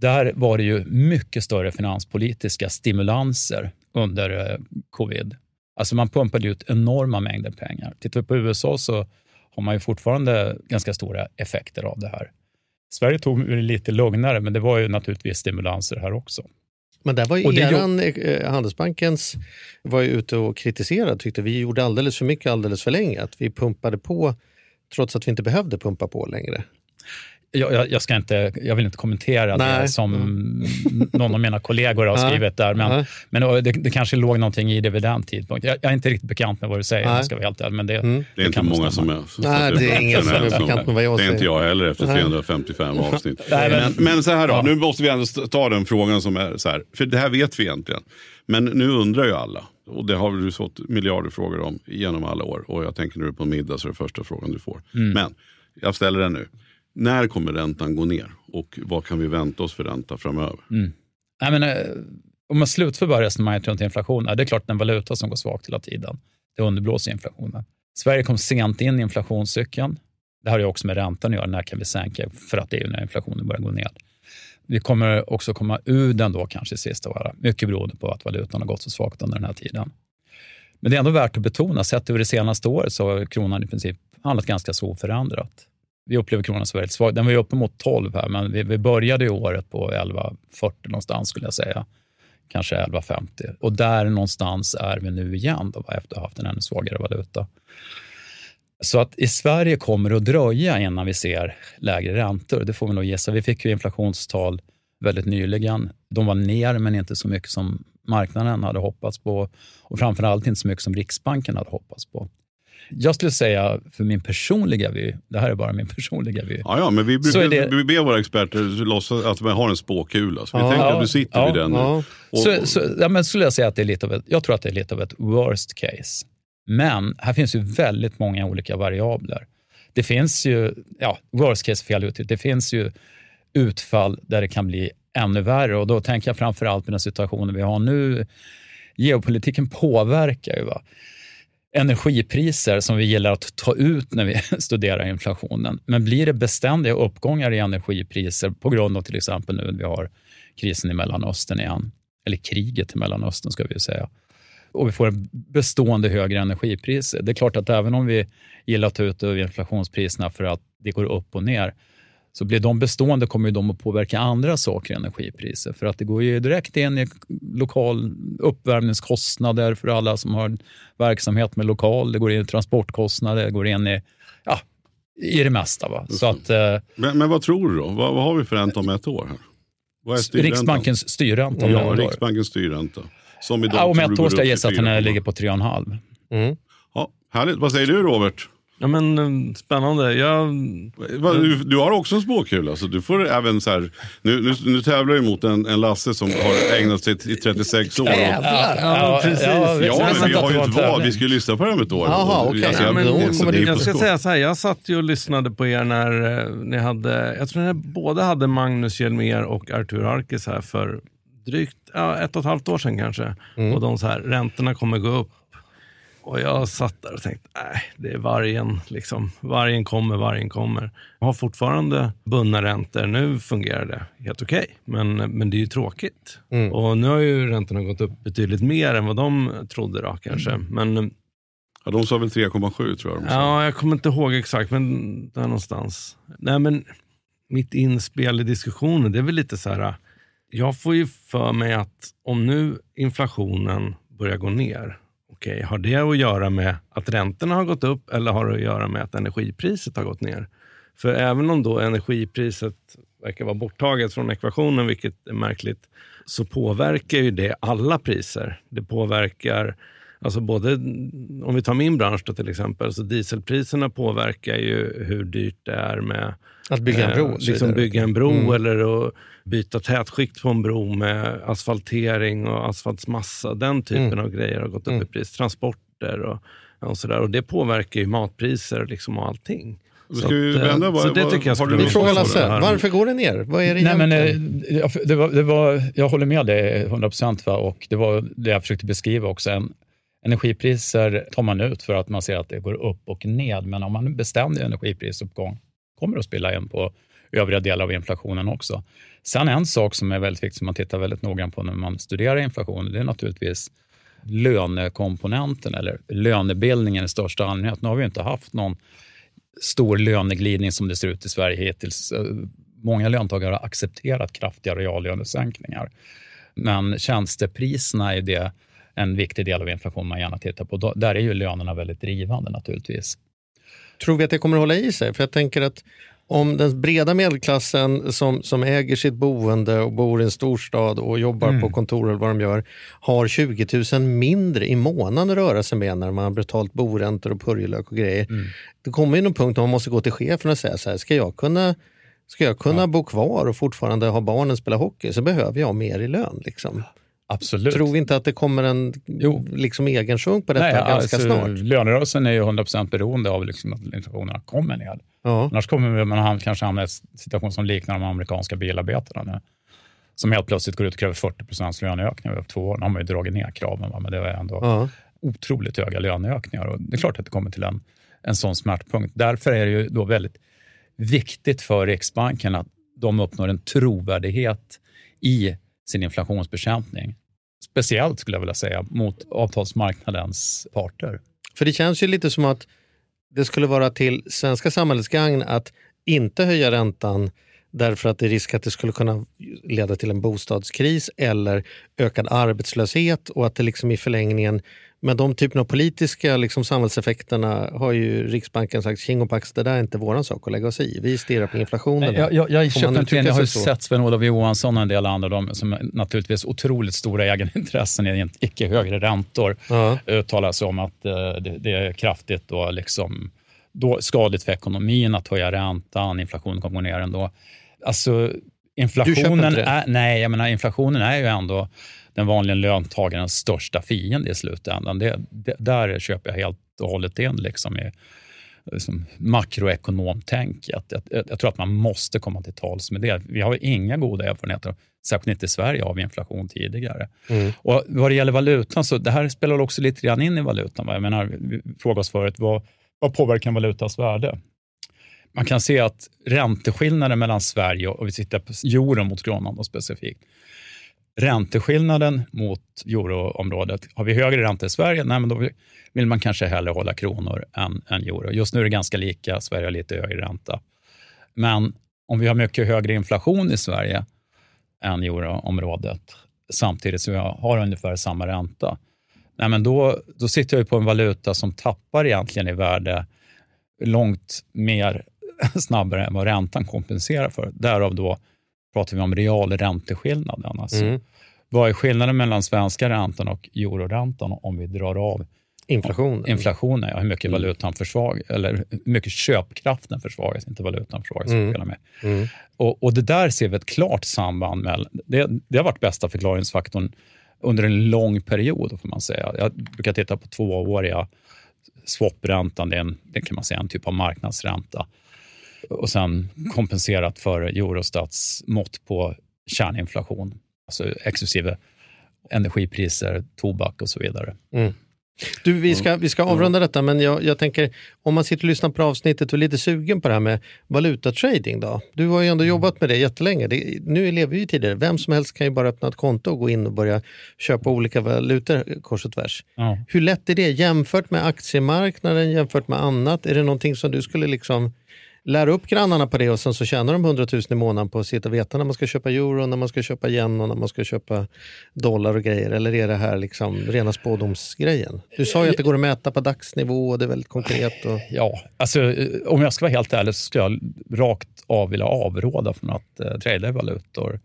Där var det ju mycket större finanspolitiska stimulanser under eh, covid. Alltså man pumpade ut enorma mängder pengar. Tittar vi på USA så har man ju fortfarande ganska stora effekter av det här. Sverige tog det lite lugnare, men det var ju naturligtvis stimulanser här också. Men där var ju det eran, eh, Handelsbankens var ju ute och kritiserade, tyckte vi gjorde alldeles för mycket alldeles för länge. Att vi pumpade på trots att vi inte behövde pumpa på längre. Jag, jag, jag, ska inte, jag vill inte kommentera Nej. det som någon av mina kollegor har [LAUGHS] skrivit där, men, Nej. men det, det kanske låg någonting i det vid den tidpunkten. Jag, jag är inte riktigt bekant med vad du säger, Nej. jag ska vara helt ärlig, men det, Mm. Det är inte många stämma. som är. så Nej, det är ingen som är bekant med vad jag Det är inte säger. jag heller efter Nej. 355 [LAUGHS] avsnitt. Nej, men- men, men så här då, Ja. nu måste vi ändå ta den frågan som är så här. För det här vet vi egentligen. Men nu undrar ju alla. Och det har du fått miljarder frågor om genom alla år. Och jag tänker nu på en middag så är det första frågan du får. Mm. Men jag ställer den nu. När kommer räntan gå ner? Och vad kan vi vänta oss för ränta framöver? Mm. Jag menar, eh, om man slutför bara resonemanget runt inflationen, det är klart en valuta som går svagt hela tiden. Det underblåser inflationen. Sverige kom sent in i inflationscykeln. Det har ju också med räntan att göra. När kan vi sänka? För att det är ju när inflationen börjar gå ner. Vi kommer också komma ur den då kanske i sista året. Mycket beroende på att valutan har gått så svagt under den här tiden. Men det är ändå värt att betona, sett över det senaste året så har kronan i princip handlat ganska så oförändrat. Vi upplever kronan som väldigt svag. Den var ju uppemot 12 här, men vi, vi började ju året på 11,40 någonstans skulle jag säga. Kanske 11,50. Och där någonstans är vi nu igen då, efter att ha haft en ännu svagare valuta. Så att i Sverige kommer det att dröja innan vi ser lägre räntor. Det får vi nog gissa. Vi fick ju inflationstal väldigt nyligen. De var ner, men inte så mycket som marknaden hade hoppats på. Och framförallt inte så mycket som Riksbanken hade hoppats på. Jag skulle säga, för min personliga vy, det här är bara min [LAUGHS] personliga vy. Ja, ja, men vi brukar det- vi ber våra experter låtsas att vi har en spåkula. Så vi Ja. tänker att du sitter ja, vid den. Ja. Och, Så, så, ja, men skulle jag säga att det är lite av ett, jag tror att det är lite av ett worst case. Men här finns ju väldigt många olika variabler. Det finns ju, ja, worst case fel uttryck, det finns ju utfall där det kan bli ännu värre och då tänker jag framför allt på den situationen vi har nu. Geopolitiken påverkar ju. Va? Energipriser som vi gillar att ta ut när vi [LAUGHS] studerar inflationen. Men blir det beständiga uppgångar i energipriser på grund av till exempel nu när vi har krisen i Mellanöstern igen, eller kriget i Mellanöstern ska vi säga. Och vi får bestående högre energipriser. Det är klart att även om vi gillar att ta ut inflationspriserna för att det går upp och ner, så blir de bestående kommer ju de att påverka andra saker i energipriser. För att det går ju direkt in i lokal uppvärmningskostnader för alla som har verksamhet med lokal. Det går in i transportkostnader, det går in i, ja, i det mesta. Va? Så att, eh, Men, men vad tror du då? Vad, vad har vi för ränta om ett år? Här? Vad är styrräntan? Riksbankens styrränta. Ja. Riksbankens styrränta. Som idag Ja, om ett år ska jag gissa att den 4,5. ligger på 3,5. Mm. Ja, härligt. Vad säger du Robert? Ja, men spännande. Jag, Va, Du, du har också en spåkula, så du får även så här, nu, nu, nu tävlar du mot en, en Lasse som har ägnat sig i 36 år. Och, Ja, precis. ja, visst, men vi har ju ett val, vi ska ju lyssna på det om ett år. Jaha, Och- okej. alltså, jag- Ja, men då så kommer det är det- på jag ska säga så här, jag satt ju och lyssnade på er när eh, ni hade, jag tror ni båda hade Magnus Hjelmér och Artur Arkes här för drygt ja, ett och ett halvt år sedan kanske. Och de så här, räntorna kommer gå upp. Och jag satt där och tänkte, nej, det är vargen. Liksom. Vargen kommer, vargen kommer. Jag har fortfarande bundna räntor. Nu fungerar det helt okej, men, men det är ju tråkigt. Och nu har ju räntorna gått upp betydligt mer än vad de trodde då kanske. Men Ja, de sa väl 3,7 tror jag. Ja, jag kommer inte ihåg exakt, men där någonstans. Nej, men mitt inspel i diskussionen, det är väl lite så här. Jag får ju för mig att om nu inflationen börjar gå ner, okej, har det att göra med att räntorna har gått upp eller har det att göra med att energipriset har gått ner? För även om då energipriset verkar vara borttaget från ekvationen, vilket är märkligt, så påverkar ju det alla priser. Det påverkar Alltså både, om vi tar min bransch då till exempel, så dieselpriserna påverkar ju hur dyrt det är med Att bygga en bro. eh, och så liksom bygga en bro Mm. eller att byta tätskikt på en bro med asfaltering och asfaltsmassa. Den typen Mm. av grejer har gått upp Mm. i pris. Transporter och, och sådär. Och det påverkar ju matpriser liksom och allting. Ska vi att, eh, vända? Vad- så det tycker jag skulle Vi frågar Lasse, varför går det ner? Vad är det Nej, men, eh, jag- det var, det var, jag håller med dig 100 procent. Och det var det jag försökte beskriva också. En, energipriser tar man ut för att man ser att det går upp och ned. Men om man nu bestämde energiprisuppgång kommer det att spilla in på övriga delar av inflationen också. Sen en sak som är väldigt viktig, som man tittar väldigt noggrant på när man studerar inflation, det är naturligtvis lönekomponenten eller lönebildningen i största allmänhet. Nu har vi inte haft någon stor löneglidning som det ser ut i Sverige hittills. Eh, många löntagare har accepterat kraftiga reallönesänkningar. Men tjänstepriserna är det en viktig del av inflationen man gärna tittar på. Då- Där är ju lönerna väldigt drivande naturligtvis. Tror vi att det kommer att hålla i sig? För jag tänker att om den breda medelklassen som, som äger sitt boende och bor i en storstad och jobbar Mm. på kontor eller vad de gör har 20 000 mindre i månaden att röra sig med när man har betalt boräntor och purjolök och grejer. Mm. Det kommer ju någon punkt när man måste gå till chefen och säga så här, ska jag kunna Ska jag kunna bo kvar och fortfarande ha barnen spela hockey så behöver jag mer i lön. Liksom. Absolut. Tror vi inte att det kommer en Jo. liksom, egen sjunk på detta Nej, ganska alltså, snart? Lönerörelsen är ju 100 beroende av liksom att inflationen kommer ner. Ja. Annars kommer man kanske hamna i en situation som liknar de amerikanska bilarbetarna nu. Som helt plötsligt går ut och kräver 40% löneökning över två år. Nu har man ju dragit ner kraven, va? men det var ändå Ja. otroligt höga löneökningar. Och det är klart att det kommer till en, en sån smärtpunkt. Därför är det ju då väldigt viktigt för Riksbanken att de uppnår en trovärdighet i sin inflationsbekämpning. Speciellt skulle jag vilja säga mot avtalsmarknadens parter. För det känns ju lite som att det skulle vara till svenska samhällets gagn att inte höja räntan därför att det är risk att det skulle kunna leda till en bostadskris eller ökad arbetslöshet och att det liksom i förlängningen med de typerna av politiska liksom samhällseffekterna har ju Riksbanken sagt tjing och pax, det där är inte våran sak att lägga oss i. Vi stirrar på inflationen. Jag, jag, jag, uttrycka in. jag har ju sig sett Sven-Olof Johansson och en del andra de, som naturligtvis otroligt stora egenintressen i en icke högre räntor Ja. uttalar sig om att eh, det, det är kraftigt då liksom, då skadligt för ekonomin att höja räntan, inflationen kommer gå ner ändå. Alltså, inflationen är, nej, jag menar, inflationen är ju ändå den vanliga löntagarens största fiende i slutändan. Det, det, där köper jag helt och hållet in liksom i liksom makroekonomtänket. Jag, jag, jag tror att man måste komma till tals med det. Vi har inga goda erfarenheter, särskilt inte i Sverige, av inflation tidigare. Mm. Och vad det gäller valutan, så det här spelar också lite grann in i valutan. Va? Jag menar, vi frågade oss förut, vad, vad påverkar en valutas värde? Man kan se att ränteskillnaden mellan Sverige och vi tittar på euron mot kronan specifikt. Ränteskillnaden mot euroområdet, har vi högre ränta i Sverige, nej, men då vill man kanske hellre hålla kronor än, än euro. Just nu är det ganska lika, Sverige har lite högre ränta. Men om vi har mycket högre inflation i Sverige än euroområdet, samtidigt som vi har ungefär samma ränta, nej, men då, då sitter jag på en valuta som tappar egentligen i värde långt mer [LAUGHS] snabbare än vad räntan kompenserar för. Därav då pratar vi om realränteskillnaden. Alltså. Mm. Vad är skillnaden mellan svenska räntan och euroräntan om vi drar av Inflationen. inflationen? Ja, hur mycket valutan försvagas, eller hur mycket köpkraften försvagas, inte valutan försvagas. Mm. Mm. Mm. Och, och det där ser vi ett klart samband med. Det, det har varit bästa förklaringsfaktorn under en lång period, får man säga. Jag brukar titta på tvååriga swapräntan, det, är en, det kan man säga en typ av marknadsränta. Och sen kompenserat för Eurostats mått på kärninflation, alltså exklusive energipriser, tobak och så vidare. Mm. Du, vi ska, vi ska avrunda detta, men jag, jag tänker om man sitter och lyssnar på avsnittet och är lite sugen på det här med valutatrading då? Du har ju ändå jobbat med det jättelänge. Det, nu lever vi ju tidigare. Vem som helst kan ju bara öppna ett konto och gå in och börja köpa olika valutor kors och tvärs. Ja. Hur lätt är det jämfört med aktiemarknaden, jämfört med annat? Är det någonting som du skulle liksom lära upp grannarna på det och sen så tjänar de 100 000 i månaden på att sitta och veta när man ska köpa euro, när man ska köpa yen och när man ska köpa dollar och grejer? Eller är det här liksom rena spådomsgrejen? Du sa ju att det går att mäta på dagsnivå och det är väldigt konkret. Och... Ja, alltså, eh, om jag ska vara helt ärlig så skulle jag rakt av vilja avråda från att eh, trada i valutor.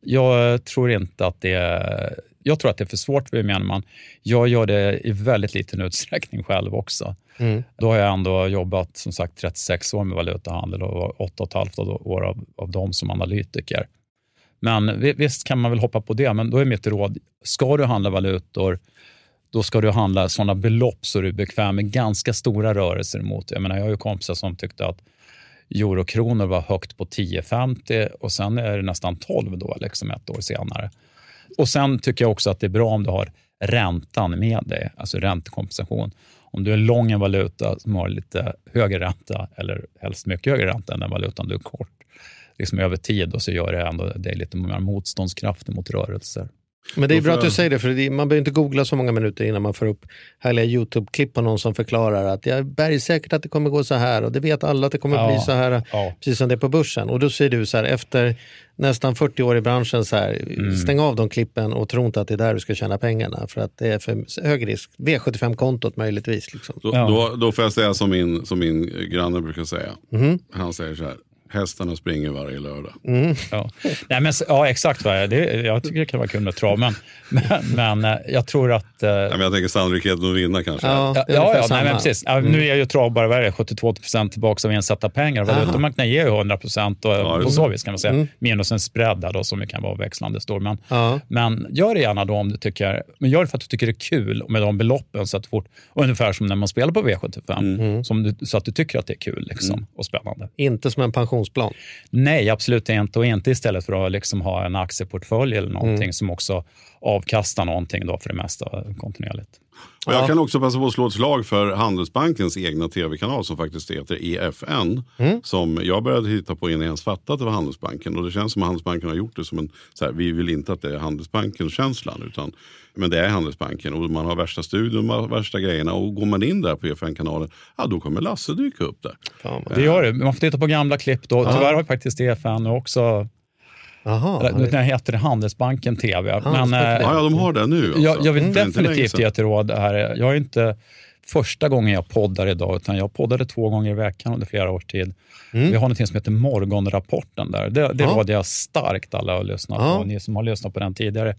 Jag tror inte att det är, jag tror att det är för svårt för gemene man. Jag gör det i väldigt liten utsträckning själv också. Mm. Då har jag ändå jobbat som sagt 36 år med valutahandel och 8,5 år av, av dem som analytiker. Men visst kan man väl hoppa på det, men då är mitt råd, ska du handla valutor, då ska du handla sådana belopp så du är bekväm med ganska stora rörelser emot. Jag menar, jag har ju kompisar som tyckte att eurokronor var högt på 10,50 och sen är det nästan 12 då, liksom ett år senare. Och Sen tycker jag också att det är bra om du har räntan med dig, alltså räntekompensation. Om du är lång en valuta som har lite högre ränta, eller helst mycket högre ränta än den valutan du är kort, liksom över tid, då, så gör det ändå dig lite mer motståndskraftig mot rörelser. Men det är bra att du säger det, för man behöver inte googla så många minuter innan man får upp härliga YouTube-klipp på någon som förklarar att jag är bergsäkert att det kommer gå så här och det vet alla att det kommer Ja, bli så här, ja. precis som det är på börsen. Och då säger du så här, efter nästan 40 år i branschen, så här, Mm. stäng av de klippen och tro inte att det är där du ska tjäna pengarna, för att det är för hög risk. V75-kontot möjligtvis. Liksom. Då, Ja. då, då får jag säga som min, som min granne brukar säga. Mhm. Han säger så här, hästarna springer varje lördag. Ja, Nej, men, ja exakt. Det. Jag tycker det kan vara kul med trav, men, men, men eh, jag tror att... eh, Ja, men jag tänker sannolikheten att vinna kanske. Ja, Ja, ja, ja nej, men precis. Ja, Nu är ju trav bara vad är det, 72 procent tillbaka av insatta pengar. Valutamarknaden ger ju 100 procent och just på så vis kan man säga. Minus en spread där då, som kan vara växlande stor. Men, Ja. men gör det gärna då om du tycker, men gör det för att du tycker det är kul med de beloppen. Så att fort, ungefär som när man spelar på V75, som du, så att du tycker att det är kul liksom, och spännande. Inte som en pensionsplan. Nej, absolut inte. Och inte istället för att liksom ha en aktieportfölj eller någonting som också avkastar någonting då för det mesta kontinuerligt. Och jag kan också passa på att slå ett slag för Handelsbankens egna tv-kanal som faktiskt heter EFN. Som jag började titta på innan jag ens fattade att det var Handelsbanken. Och det känns som att Handelsbanken har gjort det som en, så här, vi vill inte att det är Handelsbanken-känslan. Utan, men det är Handelsbanken och man har värsta studion, man har värsta grejerna. Och går man in där på EFN-kanalen, ja då kommer Lasse dyka upp där. Fan, Det gör det. Man får titta på gamla klipp. Då. Tyvärr har faktiskt EFN också, Eller, nu heter det Handelsbanken TV. Men, Handelsbanken eh, Ja, ja de har det nu. Alltså. jag, jag vill länge definitivt ge ett råd här. Jag är inte första gången jag poddar idag, utan jag poddade två gånger i veckan under flera års tid. Vi har något som heter Morgonrapporten där. Det, det Ja. råder jag starkt alla att lyssna Ja. på. Ni som har lyssnat på den tidigare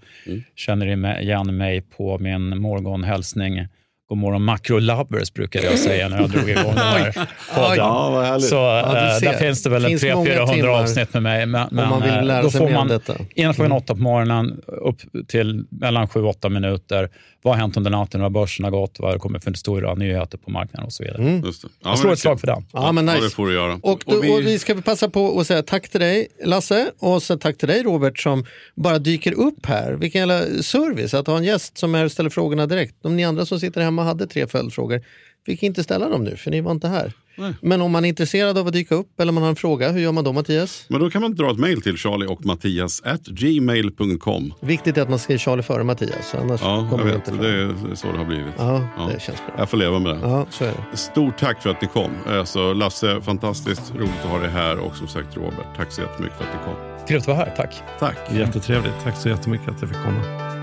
känner ni med- igen mig på min morgonhälsning. God morgon Macro-Lovers brukade jag säga när jag drog igång den här [LAUGHS] podden. Ja. Så Ja, eh, där finns det väl en Finns många 300-400 timmar avsnitt med mig. Men, men, man vill eh, lära då sig får man detta. innan klockan åtta på morgonen upp till mellan 7-8 minuter. Vad har hänt under natten? Vad har börsen har gått? Vad har det kommit för stora nyheter på marknaden och så vidare. Just det. Ja, Jag slår ett slag för den. Ja, men Ja, nice. det får du göra. Och, då, och, vi... ska passa på att säga tack till dig Lasse och så tack till dig Robert som bara dyker upp här. Vilken jävla service att ha en gäst som är här och ställer frågorna direkt. Om ni andra som sitter hemma hade tre följdfrågor, fick inte ställa dem nu för ni var inte här. Nej. Men om man är intresserad av att dyka upp eller man har en fråga, hur gör man då Mattias? Men då kan man dra ett mejl till charlie och mattias at gmail.com. Viktigt är att man skriver Charlie före Mattias, annars Ja, jag kommer man vet. inte Det är så det har blivit. Ja, Ja. det känns bra. Jag får leva med det. Ja, så är det. Stort tack för att ni kom. Alltså, Lasse, fantastiskt roligt att ha dig här. Och som sagt Robert, tack så jättemycket för att ni kom. Trevligt att vara här, tack. Tack. Jättetrevligt. Tack så jättemycket att jag fick komma.